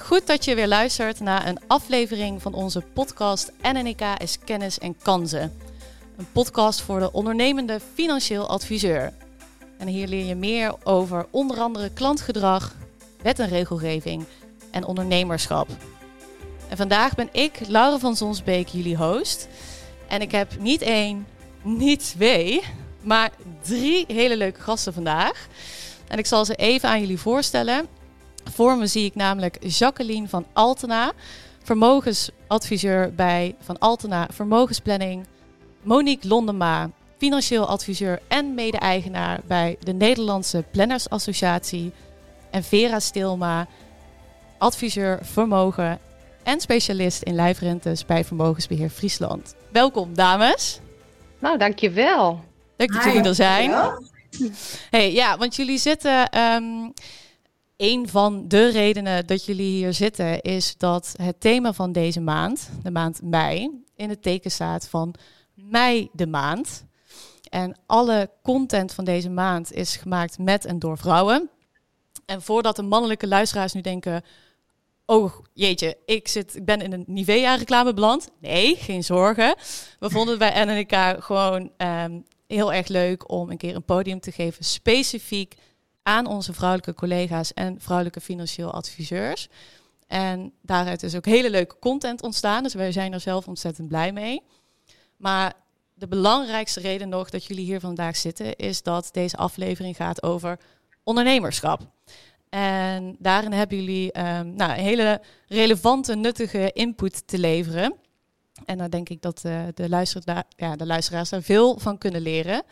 Goed dat je weer luistert naar een aflevering van onze podcast NNK is kennis en kansen. Een podcast voor de ondernemende financieel adviseur. En hier leer je meer over onder andere klantgedrag, wet en regelgeving en ondernemerschap. En vandaag ben ik, Laura van Zonsbeek, jullie host. En ik heb niet één, niet twee, maar drie hele leuke gasten vandaag. En ik zal ze even aan jullie voorstellen. Voor me zie ik namelijk Jacqueline van Altena, vermogensadviseur bij Van Altena Vermogensplanning. Monique Londema, financieel adviseur en mede-eigenaar bij de Nederlandse Plannersassociatie. En Vera Stilma, adviseur vermogen en specialist in lijfrentes bij Vermogensbeheer Friesland. Welkom, dames. Nou, dankjewel. Leuk dat jullie er zijn. Hey, ja, want jullie zitten. Um, een van de redenen dat jullie hier zitten is dat het thema van deze maand, de maand mei, in het teken staat van mei de maand. En alle content van deze maand is gemaakt met en door vrouwen. En voordat de mannelijke luisteraars nu denken, oh jeetje, ik, zit, ik ben in een Nivea-reclame beland. Nee, geen zorgen. We vonden bij NNK gewoon um, heel erg leuk om een keer een podium te geven, specifiek aan onze vrouwelijke collega's en vrouwelijke financieel adviseurs. En daaruit is ook hele leuke content ontstaan, dus wij zijn er zelf ontzettend blij mee. Maar de belangrijkste reden nog dat jullie hier vandaag zitten, is dat deze aflevering gaat over ondernemerschap. En daarin hebben jullie um, nou, hele relevante, nuttige input te leveren. En dan denk ik dat uh, de, luisteraars, ja, de luisteraars daar veel van kunnen leren.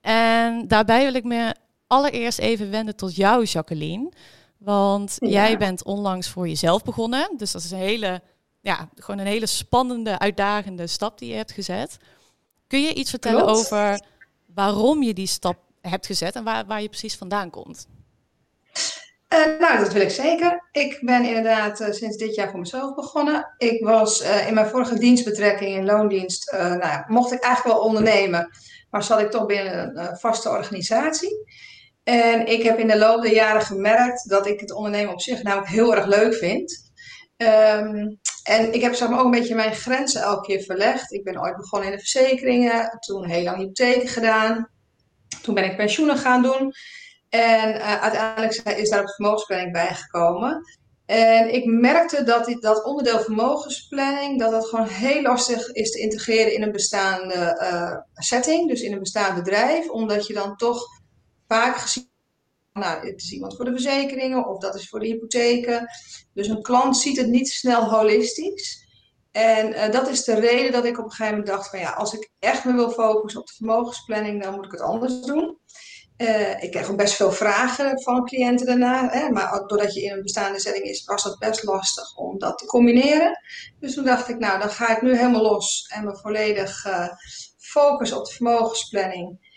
En daarbij wil ik me allereerst even wenden tot jou, Jacqueline. Want jij bent onlangs voor jezelf begonnen. Dus dat is een hele, ja, gewoon een hele spannende, uitdagende stap die je hebt gezet. Kun je iets vertellen over waarom je die stap hebt gezet en waar, waar je precies vandaan komt? Uh, nou, dat wil ik zeker. Ik ben inderdaad uh, sinds dit jaar voor mezelf begonnen. Ik was uh, in mijn vorige dienstbetrekking in loondienst, nou, mocht ik eigenlijk wel ondernemen, maar zat ik toch binnen een vaste organisatie. En ik heb in de loop der jaren gemerkt dat ik het ondernemen op zich ook heel erg leuk vind. Um, en ik heb zeg maar, ook een beetje mijn grenzen elke keer verlegd. Ik ben ooit begonnen in de verzekeringen, toen heel lang hypotheken gedaan. Toen ben ik pensioenen gaan doen. En uh, uiteindelijk is daar ook vermogensplanning bijgekomen. En ik merkte dat dit, dat onderdeel vermogensplanning, dat dat gewoon heel lastig is te integreren in een bestaande uh, setting, dus in een bestaand bedrijf, omdat je dan toch vaak gezien, nou, het is iemand voor de verzekeringen of dat is voor de hypotheken. Dus een klant ziet het niet snel holistisch. En uh, dat is de reden dat ik op een gegeven moment dacht van ja, als ik echt me wil focussen op de vermogensplanning, dan moet ik het anders doen. Uh, ik krijg ook best veel vragen van cliënten daarna. Hè, maar doordat je in een bestaande setting is, was dat best lastig om dat te combineren. Dus toen dacht ik, nou, dan ga ik nu helemaal los en me volledig uh, focussen op de vermogensplanning.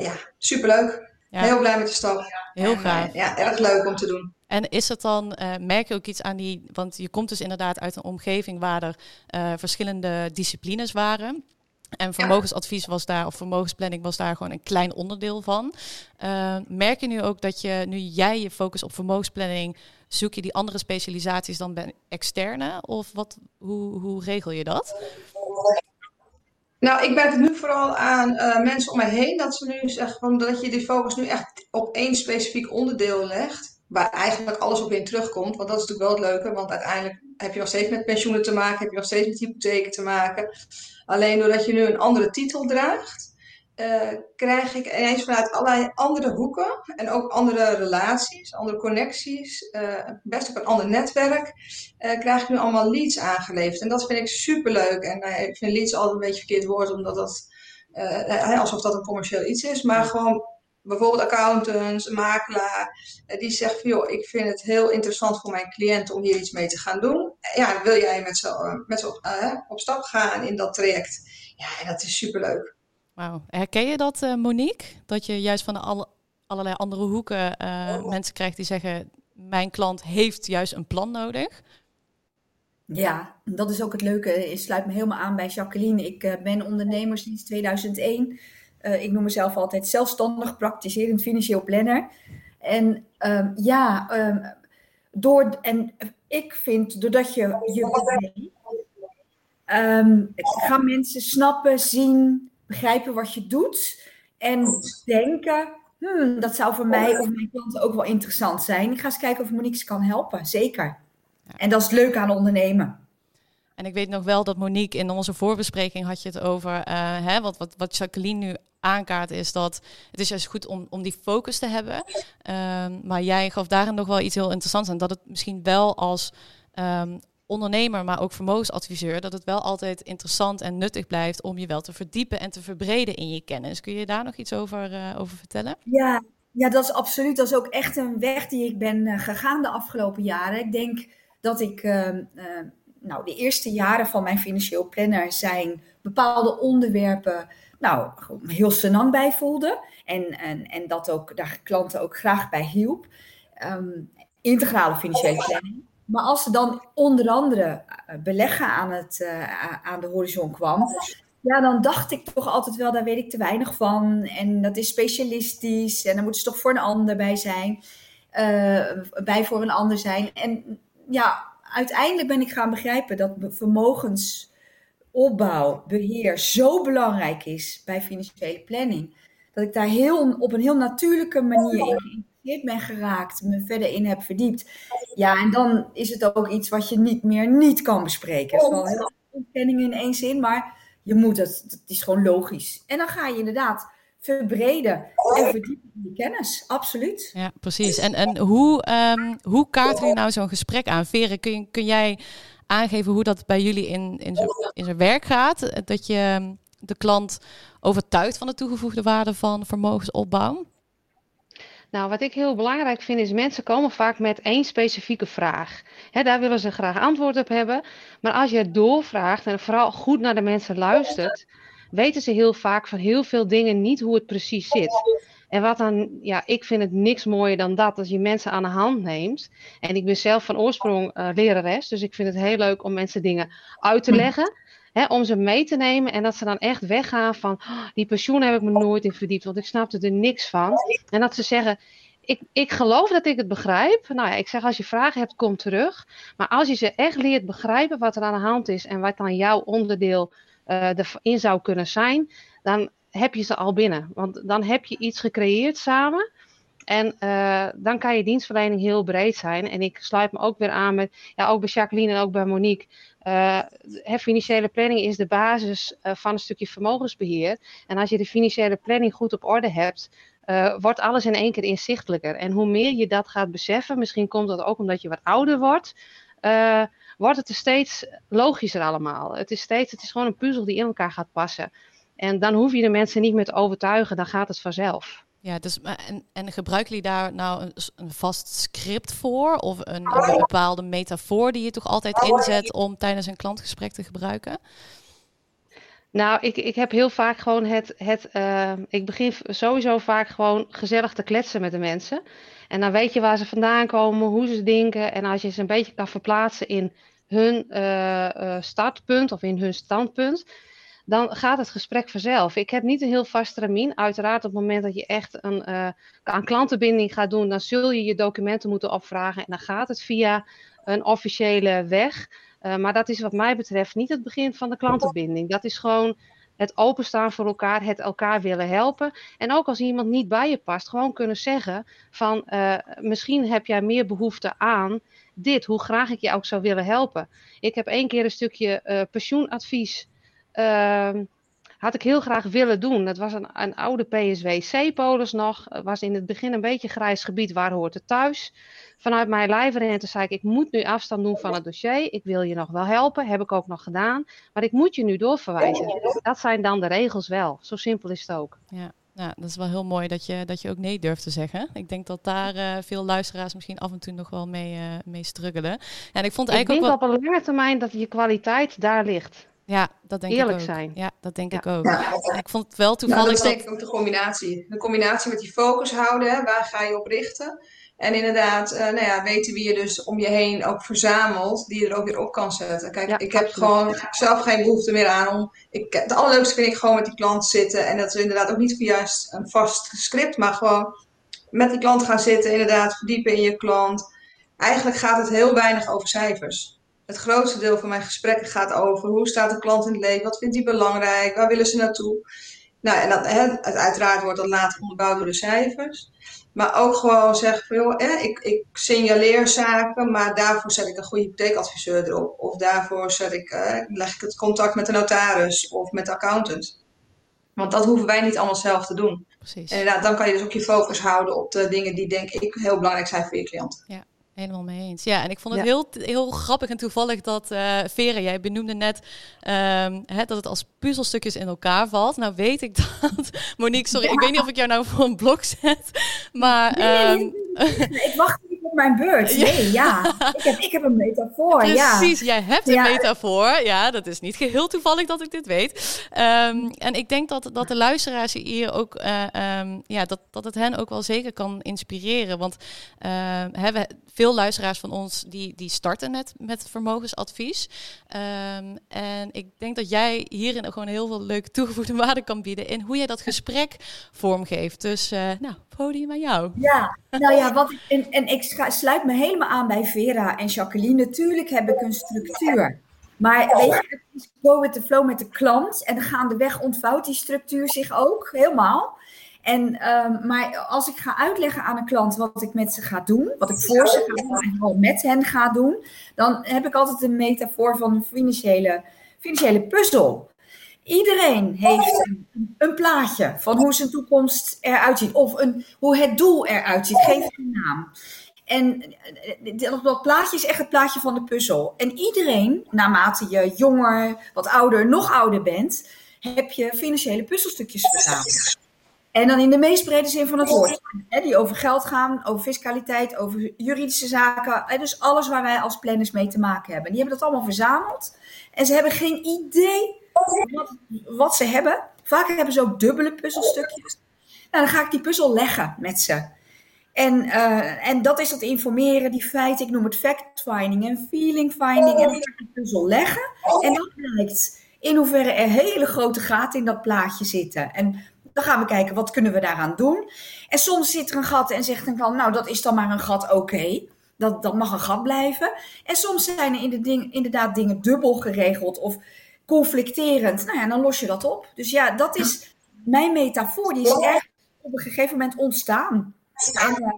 Ja, superleuk. Ja. Heel blij met de stap. Heel en, gaaf. ja, erg leuk om te doen. En is het dan, uh, merk je ook iets aan die, want je komt dus inderdaad uit een omgeving waar er uh, verschillende disciplines waren. En vermogensadvies was daar, of vermogensplanning was daar gewoon een klein onderdeel van. Uh, merk je nu ook dat je, nu jij je focus op vermogensplanning, zoek je die andere specialisaties dan bij externe? Of wat, hoe, hoe regel je dat? Nou, ik merk het nu vooral aan uh, mensen om me heen dat ze nu zeggen van, dat je die focus nu echt op één specifiek onderdeel legt. Waar eigenlijk alles op in terugkomt. Want dat is natuurlijk wel het leuke. Want uiteindelijk heb je nog steeds met pensioenen te maken. Heb je nog steeds met hypotheken te maken. Alleen doordat je nu een andere titel draagt. Uh, krijg ik ineens vanuit allerlei andere hoeken. En ook andere relaties, andere connecties. Uh, best ook een ander netwerk. Uh, krijg ik nu allemaal leads aangeleverd. En dat vind ik superleuk. En ik vind leads altijd een beetje verkeerd woord. Omdat dat alsof dat een commercieel iets is. Maar gewoon bijvoorbeeld accountants, makelaar, die zegt van joh, ik vind het heel interessant voor mijn cliënt om hier iets mee te gaan doen. Ja, wil jij met ze, met ze op, op stap gaan in dat traject? Ja, dat is superleuk. Wauw. Herken je dat, uh, Monique? Dat je juist van alle, allerlei andere hoeken uh, oh. mensen krijgt die zeggen, mijn klant heeft juist een plan nodig? Ja, dat is ook het leuke. Ik sluit me helemaal aan bij Jacqueline. Ik ben ondernemer sinds 2001. Uh, ik noem mezelf altijd zelfstandig praktiserend financieel planner. En um, ja, um, door, en ik vind, doordat je je um, gaan mensen snappen, zien, begrijpen wat je doet en denken, hmm, dat zou voor mij of mijn klanten ook wel interessant zijn. Ik ga eens kijken of Monique ze kan helpen, zeker. En dat is het leuke aan ondernemen. En ik weet nog wel dat Monique in onze voorbespreking had je het over, uh, hè, wat, wat, wat Jacqueline nu aankaart is dat het is juist goed om, om die focus te hebben. Um, maar jij gaf daarin nog wel iets heel interessants en dat het misschien wel als um, ondernemer, maar ook vermogensadviseur, dat het wel altijd interessant en nuttig blijft om je wel te verdiepen en te verbreden in je kennis. Kun je daar nog iets over, uh, over vertellen? Ja, ja, dat is absoluut. Dat is ook echt een weg die ik ben uh, gegaan de afgelopen jaren. Ik denk dat ik, uh, nou, de eerste jaren van mijn financieel planner zijn bepaalde onderwerpen, nou, heel senang bij voelde. En, en, en dat ook daar klanten ook graag bij hielp. Um, integrale financiële planning. Maar als er dan onder andere eh, beleggen aan, het, uh, aan de horizon kwam, ja, dan dacht ik toch altijd wel, daar weet ik te weinig van. En dat is specialistisch en daar moeten ze toch voor een ander bij zijn. Uh, bij voor een ander zijn. En ja, uiteindelijk ben ik gaan begrijpen dat vermogensopbouw, beheer zo belangrijk is bij financiële planning. Dat ik daar heel, op een heel natuurlijke manier in ben geraakt, me verder in heb verdiept. Ja, en dan is het ook iets wat je niet meer niet kan bespreken. Het is wel heel ontkenningen in één zin, maar je moet het. Het is gewoon logisch. En dan ga je inderdaad verbreden en verdiepen in je kennis. Absoluut. Ja, precies. En, en hoe, um, hoe kaart je nou zo'n gesprek aan? Veren, kun, kun jij aangeven hoe dat bij jullie in, in, zijn, in zijn werk gaat? Dat je ehm, de klant overtuigt van de toegevoegde waarde van vermogensopbouw? Nou, wat ik heel belangrijk vind is, mensen komen vaak met één specifieke vraag. daar willen ze graag antwoord op hebben. Maar als je het doorvraagt en vooral goed naar de mensen luistert, weten ze heel vaak van heel veel dingen niet hoe het precies zit. En wat dan, ja, ik vind het niks mooier dan dat, als je mensen aan de hand neemt. En ik ben zelf van oorsprong uh, lerares, dus ik vind het heel leuk om mensen dingen uit te leggen. Om ze mee te nemen en dat ze dan echt weggaan van oh, die pensioen heb ik me nooit in verdiept, want ik snapte er niks van. En dat ze zeggen, ik, ik geloof dat ik het begrijp. Nou ja, ik zeg als je vragen hebt, kom terug. Maar als je ze echt leert begrijpen wat er aan de hand is en wat dan jouw onderdeel uh, erin zou kunnen zijn, dan heb je ze al binnen. Want dan heb je iets gecreëerd samen. En uh, dan kan je dienstverlening heel breed zijn. En ik sluit me ook weer aan met, ja, ook bij Jacqueline en ook bij Monique. Uh, financiële planning is de basis uh, van een stukje vermogensbeheer. En als je de financiële planning goed op orde hebt, wordt alles in één keer inzichtelijker. En hoe meer je dat gaat beseffen, misschien komt dat ook omdat je wat ouder wordt, wordt het er steeds logischer allemaal. Het is steeds, het is gewoon een puzzel die in elkaar gaat passen. En dan hoef je de mensen niet meer te overtuigen, dan gaat het vanzelf. Ja, dus, en, en gebruiken jullie daar nou een, vast script voor? Of een, bepaalde metafoor die je toch altijd inzet om tijdens een klantgesprek te gebruiken? Nou, ik, ik heb heel vaak gewoon het. het uh, ik begin sowieso vaak gewoon gezellig te kletsen met de mensen. En dan weet je waar ze vandaan komen, hoe ze denken. En als je ze een beetje kan verplaatsen in hun uh, uh, startpunt of in hun standpunt dan gaat het gesprek vanzelf. Ik heb niet een heel vast termijn. Uiteraard op het moment dat je echt een, uh, aan klantenbinding gaat doen, dan zul je je documenten moeten opvragen en dan gaat het via een officiële weg. Uh, maar dat is wat mij betreft niet het begin van de klantenbinding. Dat is gewoon het openstaan voor elkaar, het elkaar willen helpen. En ook als iemand niet bij je past, gewoon kunnen zeggen van uh, misschien heb jij meer behoefte aan dit, hoe graag ik je ook zou willen helpen. Ik heb één keer een stukje uh, pensioenadvies had ik heel graag willen doen. Dat was een, een oude PSW-C-polis nog. was in het begin een beetje grijs gebied. Waar hoort het thuis? Vanuit mijn lijfrente zei ik, ik moet nu afstand doen van het dossier. Ik wil je nog wel helpen. Heb ik ook nog gedaan. Maar ik moet je nu doorverwijzen. Dat zijn dan de regels wel. Zo simpel is het ook. Ja. Ja, dat is wel heel mooi dat je, dat je ook nee durft te zeggen. Ik denk dat daar uh, veel luisteraars misschien af en toe nog wel mee, uh, mee struggelen. En ik vond eigenlijk ik denk ook wel... op een lange termijn dat je kwaliteit daar ligt. Ja, dat denk Eerlijk ik ook. zijn. Ja, dat denk Ja. ik ook. Ja. Ik vond het wel toevallig Nou, dat is denk ik ook de combinatie. De combinatie met die focus houden, hè, waar ga je op richten? En inderdaad, eh, nou ja, weten wie je dus om je heen ook verzamelt, die je er ook weer op kan zetten. Kijk, Ja, ik heb absoluut. gewoon zelf geen behoefte meer aan om. Ik, het allerleukste vind ik gewoon met die klant zitten. En dat is inderdaad ook niet via een vast script, maar gewoon met die klant gaan zitten, inderdaad verdiepen in je klant. eigenlijk gaat het heel weinig over cijfers. Het grootste deel van mijn gesprekken gaat over hoe staat de klant in het leven, wat vindt hij belangrijk, waar willen ze naartoe. Nou, en dat, hè, uiteraard wordt dat later onderbouwd door de cijfers. Maar ook gewoon zeggen van, joh, hè, ik, ik signaleer zaken, maar daarvoor zet ik een goede hypotheekadviseur erop. Of daarvoor zet ik, eh, leg ik het contact met de notaris of met de accountant. Want dat hoeven wij niet allemaal zelf te doen. Precies. En inderdaad, dan kan je dus ook je focus houden op de dingen die denk ik heel belangrijk zijn voor je klant. Ja. Helemaal mee eens. Ja, en ik vond het heel, heel grappig en toevallig dat uh, Vera, jij benoemde net um, hè, dat het als puzzelstukjes in elkaar valt. Nou weet ik dat. Monique, sorry, ik weet niet of ik jou nou voor een blok zet. Maar. Nee, um, ik wacht niet op mijn beurt. Nee, ja. Ik heb, ik heb een metafoor. Precies, jij hebt een metafoor. Ja, dat is niet geheel toevallig dat ik dit weet. Um, en ik denk dat, dat de luisteraars hier ook, uh, um, ja, dat, dat het hen ook wel zeker kan inspireren. Want uh, hè, we, veel luisteraars van ons die, die starten net met vermogensadvies. Um, en ik denk dat jij hierin ook gewoon heel veel leuke toegevoegde waarde kan bieden in hoe jij dat gesprek vormgeeft. Dus uh, nou, podium aan jou. Ja, nou ja, wat, en, en ik sluit me helemaal aan bij Vera en Jacqueline. Natuurlijk heb ik een structuur. Maar weet je, het is go with the flow met de klant. En gaandeweg ontvouwt die structuur zich ook helemaal. En, um, maar als ik ga uitleggen aan een klant wat ik met ze ga doen, wat ik voor ze ga doen en met hen ga doen, dan heb ik altijd een metafoor van een financiële, financiële puzzel. Iedereen heeft een, een, plaatje van hoe zijn toekomst eruit ziet, of een, hoe het doel eruit ziet. Geef een naam. En dat plaatje is echt het plaatje van de puzzel. En iedereen, naarmate je jonger, wat ouder, nog ouder bent, heb je financiële puzzelstukjes verzameld. En dan in de meest brede zin van het woord. Hè, die over geld gaan, over fiscaliteit, over juridische zaken. Hè, dus alles waar wij als planners mee te maken hebben. Die hebben dat allemaal verzameld. En ze hebben geen idee wat, wat ze hebben. Vaak hebben ze ook dubbele puzzelstukjes. Nou, dan ga ik die puzzel leggen met ze. En, uh, en dat is dat informeren, die feiten. Ik noem het fact-finding en feeling-finding. En dan ga ik die puzzel leggen. En dan blijkt in hoeverre er hele grote gaten in dat plaatje zitten. En dan gaan we kijken, wat kunnen we daaraan doen? En soms zit er een gat en zegt een klant, nou, dat is dan maar een gat, oké. Okay. Dat, dat mag een gat blijven. En soms zijn er in de ding, inderdaad dingen dubbel geregeld of conflicterend. Nou ja, dan los je dat op. Dus ja, dat is mijn metafoor. Die is echt op een gegeven moment ontstaan. En uh,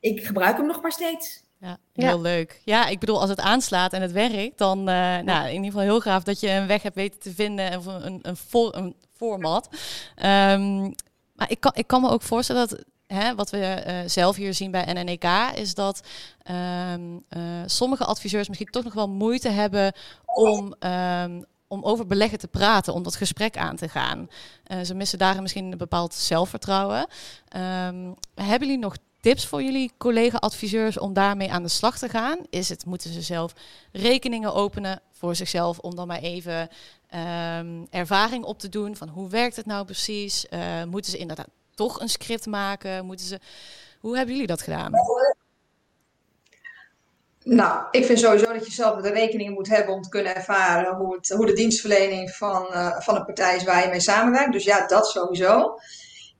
ik gebruik hem nog maar steeds. Ja, heel ja. leuk. Ja, ik bedoel, als het aanslaat en het werkt, dan uh, nou, in ieder geval heel gaaf dat je een weg hebt weten te vinden of een, een, voor, een format. Um, maar ik kan, ik kan me ook voorstellen dat hè, wat we uh, zelf hier zien bij NNEK is dat um, uh, sommige adviseurs misschien toch nog wel moeite hebben om. Um, om over beleggen te praten, om dat gesprek aan te gaan. Uh, ze missen daarin misschien een bepaald zelfvertrouwen. Hebben jullie nog tips voor jullie collega-adviseurs om daarmee aan de slag te gaan? Is het, moeten ze zelf rekeningen openen voor zichzelf om dan maar even um, ervaring op te doen van hoe werkt het nou precies? Uh, moeten ze inderdaad toch een script maken? Moeten ze... Hoe hebben jullie dat gedaan? Nou, ik vind sowieso dat je zelf de rekeningen moet hebben om te kunnen ervaren hoe, hoe de dienstverlening van, uh, van een partij is waar je mee samenwerkt. Dus ja, dat sowieso.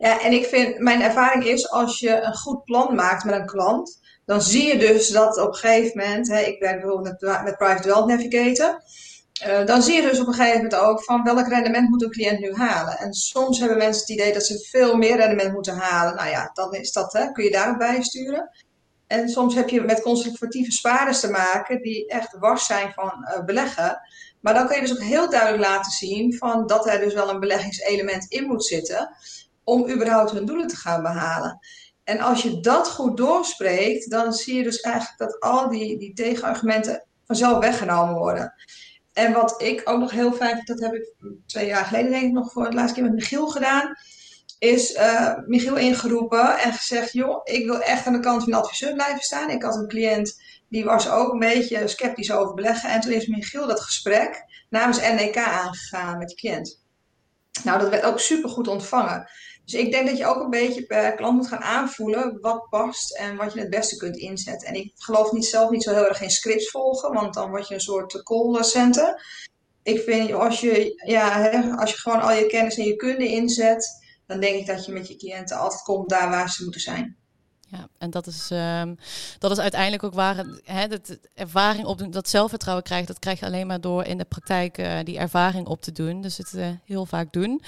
Ja, en ik vind, mijn ervaring is, als je een goed plan maakt met een klant, dan zie je dus dat op een gegeven moment, hè, ik werk bijvoorbeeld met, met Private Wealth Navigator, uh, dan zie je dus op een gegeven moment ook van welk rendement moet een cliënt nu halen. En soms hebben mensen het idee dat ze veel meer rendement moeten halen. Nou ja, dan is dat, hè, kun je daarop bijsturen. En soms heb je met conservatieve spaarders te maken die echt wars zijn van uh, beleggen. Maar dan kun je dus ook heel duidelijk laten zien van dat er dus wel een beleggingselement in moet zitten om überhaupt hun doelen te gaan behalen. En als je dat goed doorspreekt, dan zie je dus eigenlijk dat al die, die tegenargumenten vanzelf weggenomen worden. En wat ik ook nog heel fijn vind, dat heb ik twee jaar geleden denk ik nog voor het laatste keer met Michiel gedaan, is uh, Michiel ingeroepen en gezegd, joh, ik wil echt aan de kant van de adviseur blijven staan. Ik had een cliënt, die was ook een beetje sceptisch over beleggen. En toen is Michiel dat gesprek namens NEK aangegaan met de cliënt. Nou, dat werd ook super goed ontvangen. Dus ik denk dat je ook een beetje per klant moet gaan aanvoelen wat past en wat je het beste kunt inzetten. En ik geloof niet zelf niet zo heel erg in scripts volgen, want dan word je een soort call center. Ik vind als je, ja, als je gewoon al je kennis en je kunde inzet, dan denk ik dat je met je cliënten altijd komt daar waar ze moeten zijn. Ja, en dat is, um, dat is uiteindelijk ook waar hè, ervaring op dat zelfvertrouwen krijgt. Dat krijg je alleen maar door in de praktijk uh, die ervaring op te doen. Dus het uh, heel vaak doen.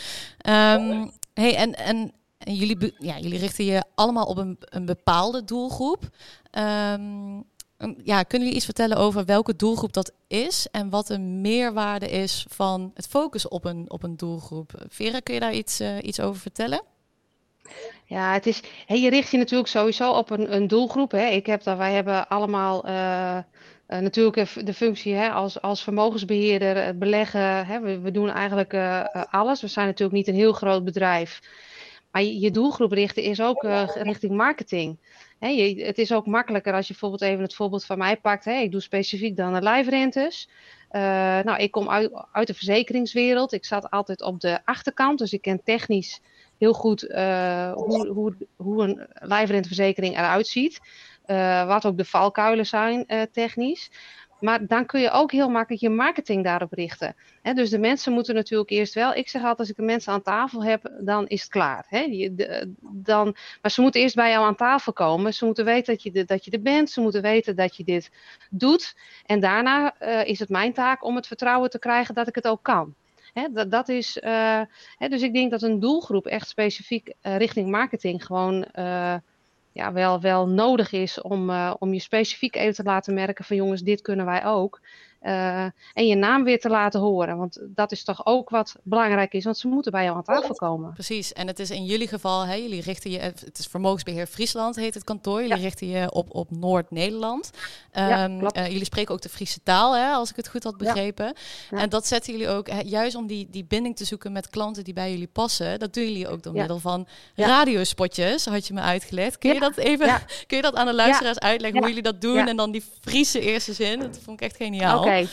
Um, hey, en, en, jullie, ja, jullie richten je allemaal op een, een bepaalde doelgroep. Um, ja, kunnen jullie iets vertellen over welke doelgroep dat is en wat de meerwaarde is van het focussen op een, op een doelgroep? Vera, kun je daar iets, uh, iets over vertellen? Ja, het is, hey, je richt je natuurlijk sowieso op een, een doelgroep. Hè. Ik heb dat, wij hebben allemaal uh, uh, natuurlijk de functie hè, als, als vermogensbeheerder, het beleggen. Hè. We, we doen eigenlijk uh, alles. We zijn natuurlijk niet een heel groot bedrijf. Maar je, doelgroep richten is ook richting marketing. Hè, je, het is ook makkelijker als je bijvoorbeeld even het voorbeeld van mij pakt. Hè. Ik doe specifiek dan de lijfrentes. nou, ik kom uit, uit de verzekeringswereld. Ik zat altijd op de achterkant, dus ik ken technisch heel goed hoe, hoe, hoe een lijfrenteverzekering eruit ziet. Uh, wat ook de valkuilen zijn uh, technisch. Maar dan kun je ook heel makkelijk je marketing daarop richten. Dus de mensen moeten natuurlijk eerst wel. Ik zeg altijd, als ik de mensen aan tafel heb, dan is het klaar. Dan, maar ze moeten eerst bij jou aan tafel komen. Ze moeten weten dat je, dat je er bent. Ze moeten weten dat je dit doet. En daarna uh, is het mijn taak om het vertrouwen te krijgen dat ik het ook kan. Dat, dat is, dus ik denk dat een doelgroep echt specifiek richting marketing gewoon ja, wel, wel nodig is om, om je specifiek even te laten merken van jongens, dit kunnen wij ook. Uh, en je naam weer te laten horen. Want dat is toch ook wat belangrijk is, want ze moeten bij jou aan tafel komen. Precies, en het is in jullie geval, hè, jullie richten je, het is Vermogensbeheer Friesland heet het kantoor, jullie ja. richten je op, op Noord-Nederland. Um, ja, uh, jullie spreken ook de Friese taal, hè, als ik het goed had begrepen. Ja. En dat zetten jullie ook, hè, juist om die, die binding te zoeken met klanten die bij jullie passen, dat doen jullie ook door middel van radiospotjes, had je me uitgelegd. Kun je dat even, kun je dat aan de luisteraars uitleggen, hoe jullie dat doen en dan die Friese eerste zin, dat vond ik echt geniaal. Okay.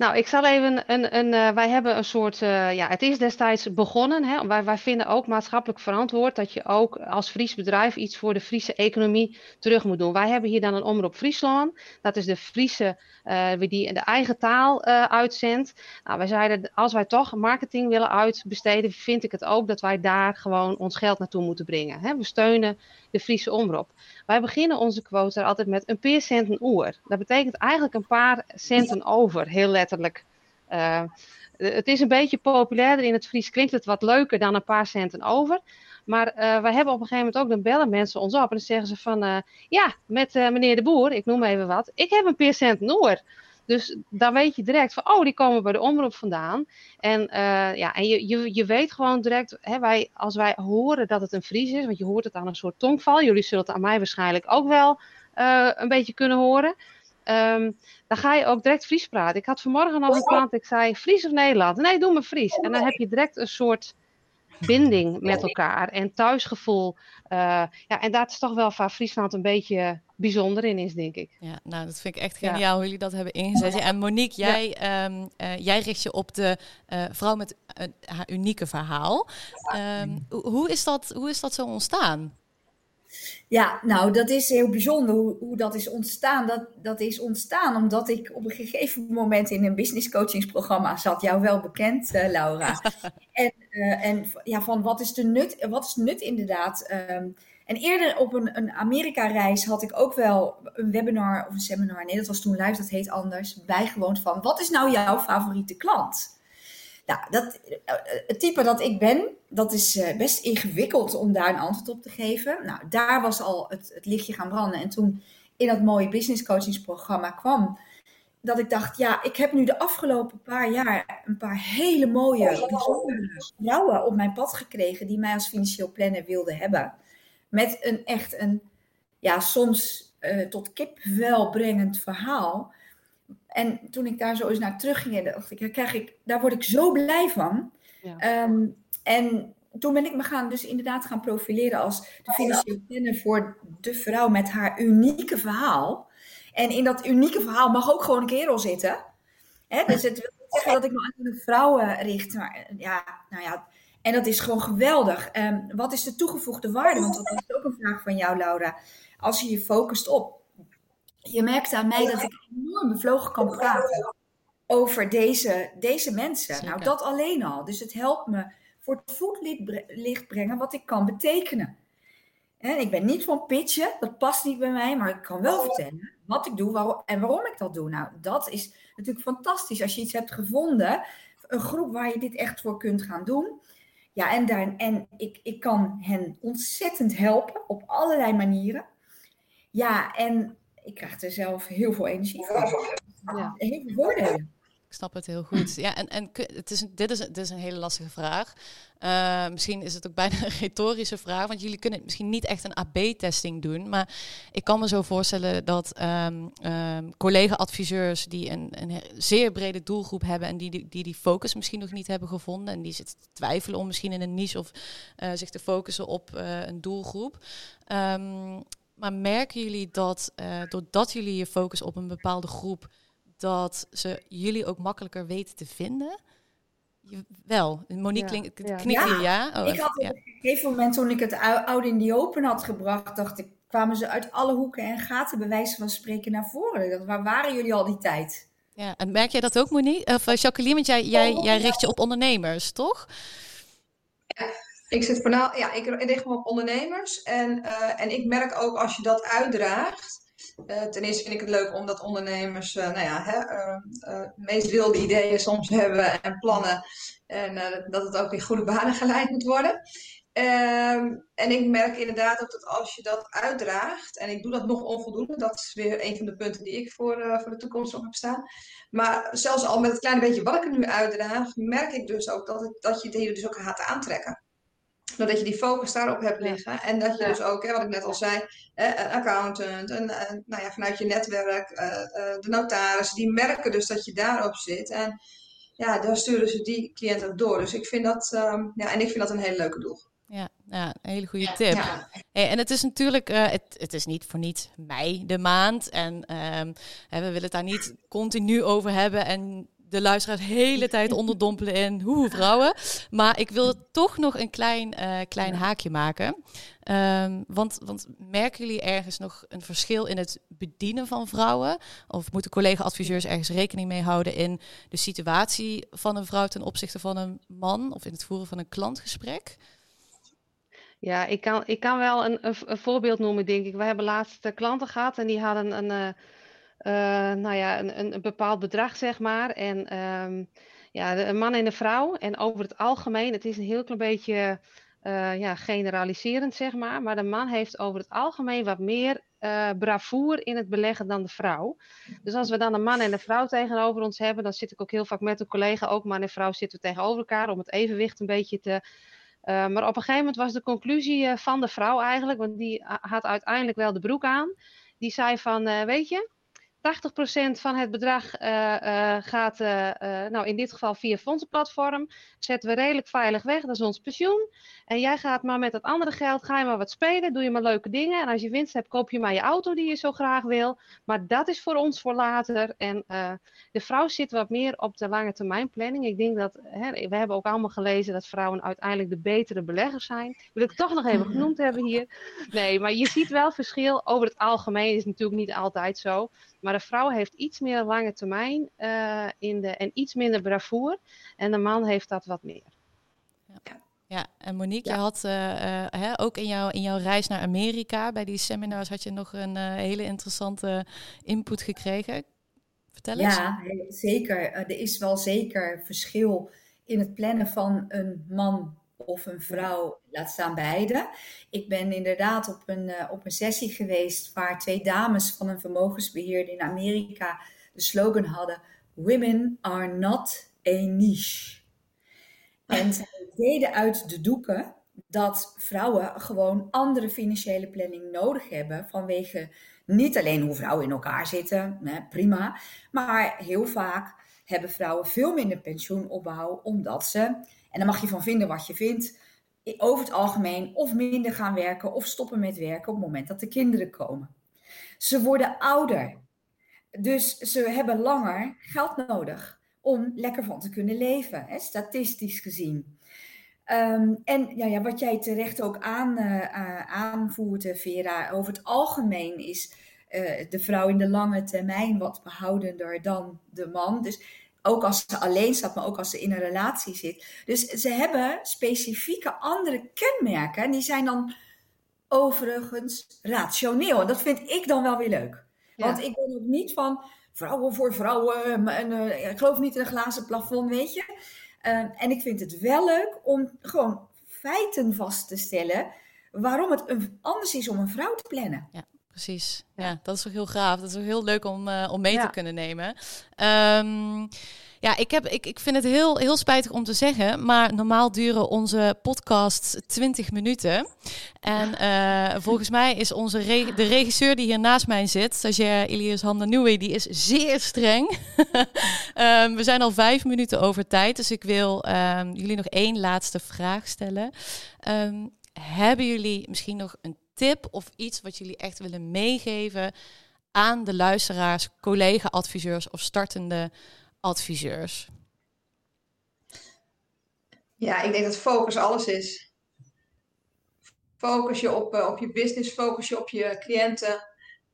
Nou, ik zal even een. een uh, wij hebben een soort. Uh, ja, het is destijds begonnen. Hè, wij, wij vinden ook maatschappelijk verantwoord dat je ook als Fries bedrijf iets voor de Friese economie terug moet doen. Wij hebben hier dan een omroep Friesland. Dat is de Friese, uh, die de eigen taal uitzendt. Nou, wij zeiden, als wij toch marketing willen uitbesteden, vind ik het ook dat wij daar gewoon ons geld naartoe moeten brengen. Hè. We steunen de Friese omroep. Wij beginnen onze quota altijd met een paar cent een oer. Dat betekent eigenlijk een paar centen over, heel letterlijk. Uh, het is een beetje populairder in het Fries, klinkt het wat leuker dan een paar centen over. Maar uh, wij hebben op een gegeven moment ook, dan bellen mensen ons op en dan zeggen ze van, uh, ja, met meneer de Boer, ik noem even wat, ik heb een paar cent een oor. Dus dan weet je direct van, oh, die komen bij de omroep vandaan. En, ja, en je, je, je weet gewoon direct, hè, wij, als wij horen dat het een Fries is, want je hoort het aan een soort tongval, jullie zullen het aan mij waarschijnlijk ook wel een beetje kunnen horen. Um, dan ga je ook direct Fries praten. Ik had vanmorgen nog een klant, ik zei Fries of Nederland? Nee, doe me Fries. En dan heb je direct een soort binding met elkaar en thuisgevoel. Uh, ja, en dat is toch wel waar Friesland een beetje bijzonder in is, denk ik. Ja, nou, dat vind ik echt geniaal ja. hoe jullie dat hebben ingezet. Ja, en Monique, jij, ja. um, uh, jij richt je op de uh, vrouw met haar unieke verhaal. Um, hoe, is dat, hoe is dat zo ontstaan? Ja, nou, dat is heel bijzonder hoe, hoe dat is ontstaan. Dat, dat is ontstaan omdat ik op een gegeven moment in een business coachingsprogramma zat. Jou wel bekend, uh, Laura. en uh, en ja, van wat is de nut? Wat is nut inderdaad? Um, en eerder op een, een Amerika-reis had ik ook wel een webinar of een seminar. Nee, dat was toen live, dat heet anders. Bijgewoond van wat is nou jouw favoriete klant? Nou, dat, het type dat ik ben, dat is best ingewikkeld om daar een antwoord op te geven. Nou, daar was al het, het lichtje gaan branden. En toen in dat mooie business coachingsprogramma kwam, dat ik dacht, ja, ik heb nu de afgelopen paar jaar een paar hele mooie, bijzondere vrouwen op mijn pad gekregen die mij als financieel planner wilden hebben. Met een echt een, ja, soms uh, tot kipvel brengend verhaal. En toen ik daar zo eens naar terug ging, dacht ik, krijg ik, daar word ik zo blij van. Ja. Um, en toen ben ik me gaan, dus inderdaad gaan profileren als de financieel planner voor de vrouw met haar unieke verhaal. En in dat unieke verhaal mag ook gewoon een kerel zitten. Hè? Dus het wil niet zeggen dat ik me aan de vrouwen richt. Maar ja, nou ja, en dat is gewoon geweldig. Um, wat is de toegevoegde waarde? Want dat was ook een vraag van jou, Laura. Als je je focust op. Je merkt aan mij dat ik enorm bevlogen kan praten over deze, deze mensen. Zeker. Nou, dat alleen al. Dus het helpt me voor het voetlicht brengen wat ik kan betekenen. ik ben niet van pitchen, dat past niet bij mij, maar ik kan wel vertellen wat ik doe waarom, en waarom ik dat doe. Nou, dat is natuurlijk fantastisch als je iets hebt gevonden, een groep waar je dit echt voor kunt gaan doen. Ja, en, daar, en ik, ik kan hen ontzettend helpen op allerlei manieren. Ja, en ik krijg er zelf heel veel energie van. Ja. Heel veel voordelen. Ik snap het heel goed. Ja, en, en het is, dit, is, dit is een hele lastige vraag. Uh, misschien is het ook bijna een retorische vraag, want jullie kunnen misschien niet echt een AB-testing doen. Maar ik kan me zo voorstellen dat um, um, collega-adviseurs die een, een zeer brede doelgroep hebben en die, die die focus misschien nog niet hebben gevonden en die zitten te twijfelen om misschien in een niche of uh, zich te focussen op uh, een doelgroep. Um, maar merken jullie dat doordat jullie je focus op een bepaalde groep dat ze jullie ook makkelijker weten te vinden? wel, Monique ja, knikt ja. hier ja. Oh, ik had op een gegeven moment toen ik het oude in die open had gebracht, dacht ik, kwamen ze uit alle hoeken en gaten bij wijze van spreken naar voren. Dat, waar waren jullie al die tijd? Ja, en merk jij dat ook, Monique? Of uh, Jacqueline, want jij, jij, jij richt je op ondernemers, toch? Ja, ik zit ja, ik richt me op ondernemers. En, uh, en ik merk ook als je dat uitdraagt, uh, ten eerste vind ik het leuk omdat ondernemers, uh, nou ja, hè, meest wilde ideeën soms hebben en plannen. En dat het ook in goede banen geleid moet worden. Ehm, en ik merk inderdaad ook dat als je dat uitdraagt, en ik doe dat nog onvoldoende, dat is weer een van de punten die ik voor, voor de toekomst nog heb staan. Maar zelfs al met het kleine beetje wat ik er nu uitdraag, merk ik dus ook dat, het, dat je die dus ook gaat aantrekken dat je die focus daarop hebt liggen. En dat je dus ook, hè, wat ik net al zei, een accountant, een, nou ja, vanuit je netwerk, uh, uh, de notaris, die merken dus dat je daarop zit. En ja, daar sturen ze die cliënt ook door. Dus ik vind dat, um, ja, en ik vind dat een hele leuke doel. Ja, ja, een hele goede tip. Ja. Hey, en het is natuurlijk, uh, het, het is niet voor niets mei de maand. En um, we willen het daar niet continu over hebben. En de luisteraars de hele tijd onderdompelen in hoe vrouwen. Maar ik wil toch nog een klein, uh, klein haakje maken. Um, want, want merken jullie ergens nog een verschil in het bedienen van vrouwen? Of moeten collega-adviseurs ergens rekening mee houden in de situatie van een vrouw ten opzichte van een man? Of in het voeren van een klantgesprek? Ja, ik kan, ik kan wel een, een, een voorbeeld noemen, denk ik. We hebben laatst klanten gehad en die hadden een, een uh, nou ja, een, een, bepaald bedrag, zeg maar. En um, ja, een man en een vrouw. En over het algemeen, het is een heel klein beetje uh, ja, generaliserend, zeg maar. Maar de man heeft over het algemeen wat meer uh, bravoer in het beleggen dan de vrouw. Dus als we dan een man en een vrouw tegenover ons hebben, dan zit ik ook heel vaak met een collega, ook man en vrouw zitten we tegenover elkaar om het evenwicht een beetje te. Maar op een gegeven moment was de conclusie van de vrouw eigenlijk, want die had uiteindelijk wel de broek aan. Die zei van, weet je, 80% van het bedrag uh, uh, gaat, uh, nou in dit geval via fondsenplatform, zetten we redelijk veilig weg, dat is ons pensioen. En jij gaat maar met dat andere geld, ga je maar wat spelen, doe je maar leuke dingen. En als je winst hebt, koop je maar je auto die je zo graag wil. Maar dat is voor ons voor later. En de vrouw zit wat meer op de lange termijn planning. Ik denk dat, hè, we hebben ook allemaal gelezen dat vrouwen uiteindelijk de betere beleggers zijn. Wil ik toch nog even genoemd hebben hier. Nee, maar je ziet wel verschil. Over het algemeen is het natuurlijk niet altijd zo. Maar de vrouw heeft iets meer lange termijn uh, in de, en iets minder bravoer. En de man heeft dat wat meer. Ja. Ja, en Monique, je had uh, uh, hè, ook in, jouw in jouw reis naar Amerika, bij die seminars, had je nog een hele interessante input gekregen. Vertel eens. Ja, zeker. er is wel zeker verschil in het plannen van een man of een vrouw, laat staan beide. Ik ben inderdaad op een, uh, op een sessie geweest waar twee dames van een vermogensbeheerder in Amerika de slogan hadden: Women are not a niche. En ze deden uit de doeken dat vrouwen gewoon andere financiële planning nodig hebben vanwege niet alleen hoe vrouwen in elkaar zitten, hè, prima, maar heel vaak hebben vrouwen veel minder pensioenopbouw omdat ze en daar mag je van vinden wat je vindt. Over het algemeen of minder gaan werken of stoppen met werken op het moment dat de kinderen komen. Ze worden ouder. Dus ze hebben langer geld nodig om lekker van te kunnen leven, hè, statistisch gezien. Um, en ja, ja, wat jij terecht ook aan, uh, aanvoert, eh, Vera, over het algemeen is uh, de vrouw in de lange termijn wat behoudender dan de man. Dus ook als ze alleen staat, maar ook als ze in een relatie zit. Dus ze hebben specifieke andere kenmerken. En die zijn dan overigens rationeel. En dat vind ik dan wel weer leuk. Want ik ben ook niet van vrouwen voor vrouwen. En, uh, ik geloof niet in een glazen plafond, weet je. Uh, en ik vind het wel leuk om gewoon feiten vast te stellen. Waarom het anders is om een vrouw te plannen. Ja precies. Ja, dat is ook heel gaaf. Dat is ook heel leuk om, uh, om mee te kunnen nemen. Um, ja, ik, heb, ik, ik vind het heel, heel spijtig om te zeggen, maar normaal duren onze podcasts 20 minuten. En uh, volgens mij is onze re de regisseur die hier naast mij zit, stagiair Elias Handanoui, die is zeer streng. um, we zijn al vijf minuten over tijd, dus ik wil um, jullie nog één laatste vraag stellen. Um, hebben jullie misschien nog een tip of iets wat jullie echt willen meegeven aan de luisteraars, collega-adviseurs of startende adviseurs? Ja, ik denk dat focus alles is. Focus je op, uh, op je business, focus je op je cliënten.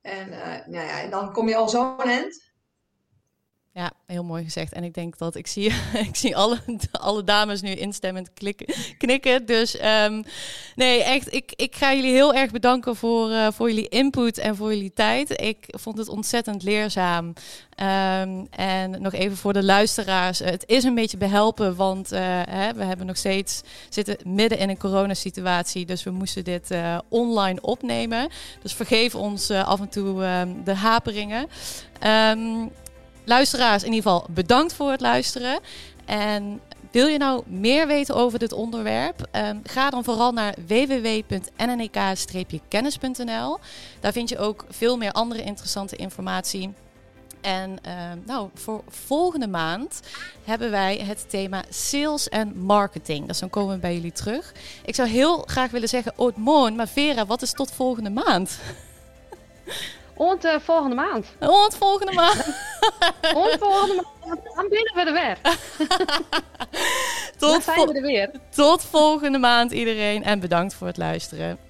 En uh, nou ja, dan kom je al zo'n eind. Ja, heel mooi gezegd. En ik denk dat ik zie, ik zie alle, alle dames nu instemmend knikken. Dus um, nee, echt, ik, ik ga jullie heel erg bedanken voor, uh, voor jullie input en voor jullie tijd. Ik vond het ontzettend leerzaam. Um, en nog even voor de luisteraars. Het is een beetje behelpen, want uh, hè, we hebben nog steeds zitten midden in een coronasituatie. Dus we moesten dit online opnemen. Dus vergeef ons af en toe um, de haperingen. Um, luisteraars, in ieder geval bedankt voor het luisteren. En wil je nou meer weten over dit onderwerp? Um, ga dan vooral naar www.nnek-kennis.nl. Daar vind je ook veel meer andere interessante informatie. En uh, nou, voor volgende maand hebben wij het thema sales en marketing. Dus dan komen we bij jullie terug. Ik zou heel graag willen zeggen, oh, mooi, maar Vera, wat is tot volgende maand? Und uh, volgende maand. Und volgende maand. Und volgende maand. Dan binnen we er weer. tot dan zijn we er weer. Tot volgende maand iedereen. En bedankt voor het luisteren.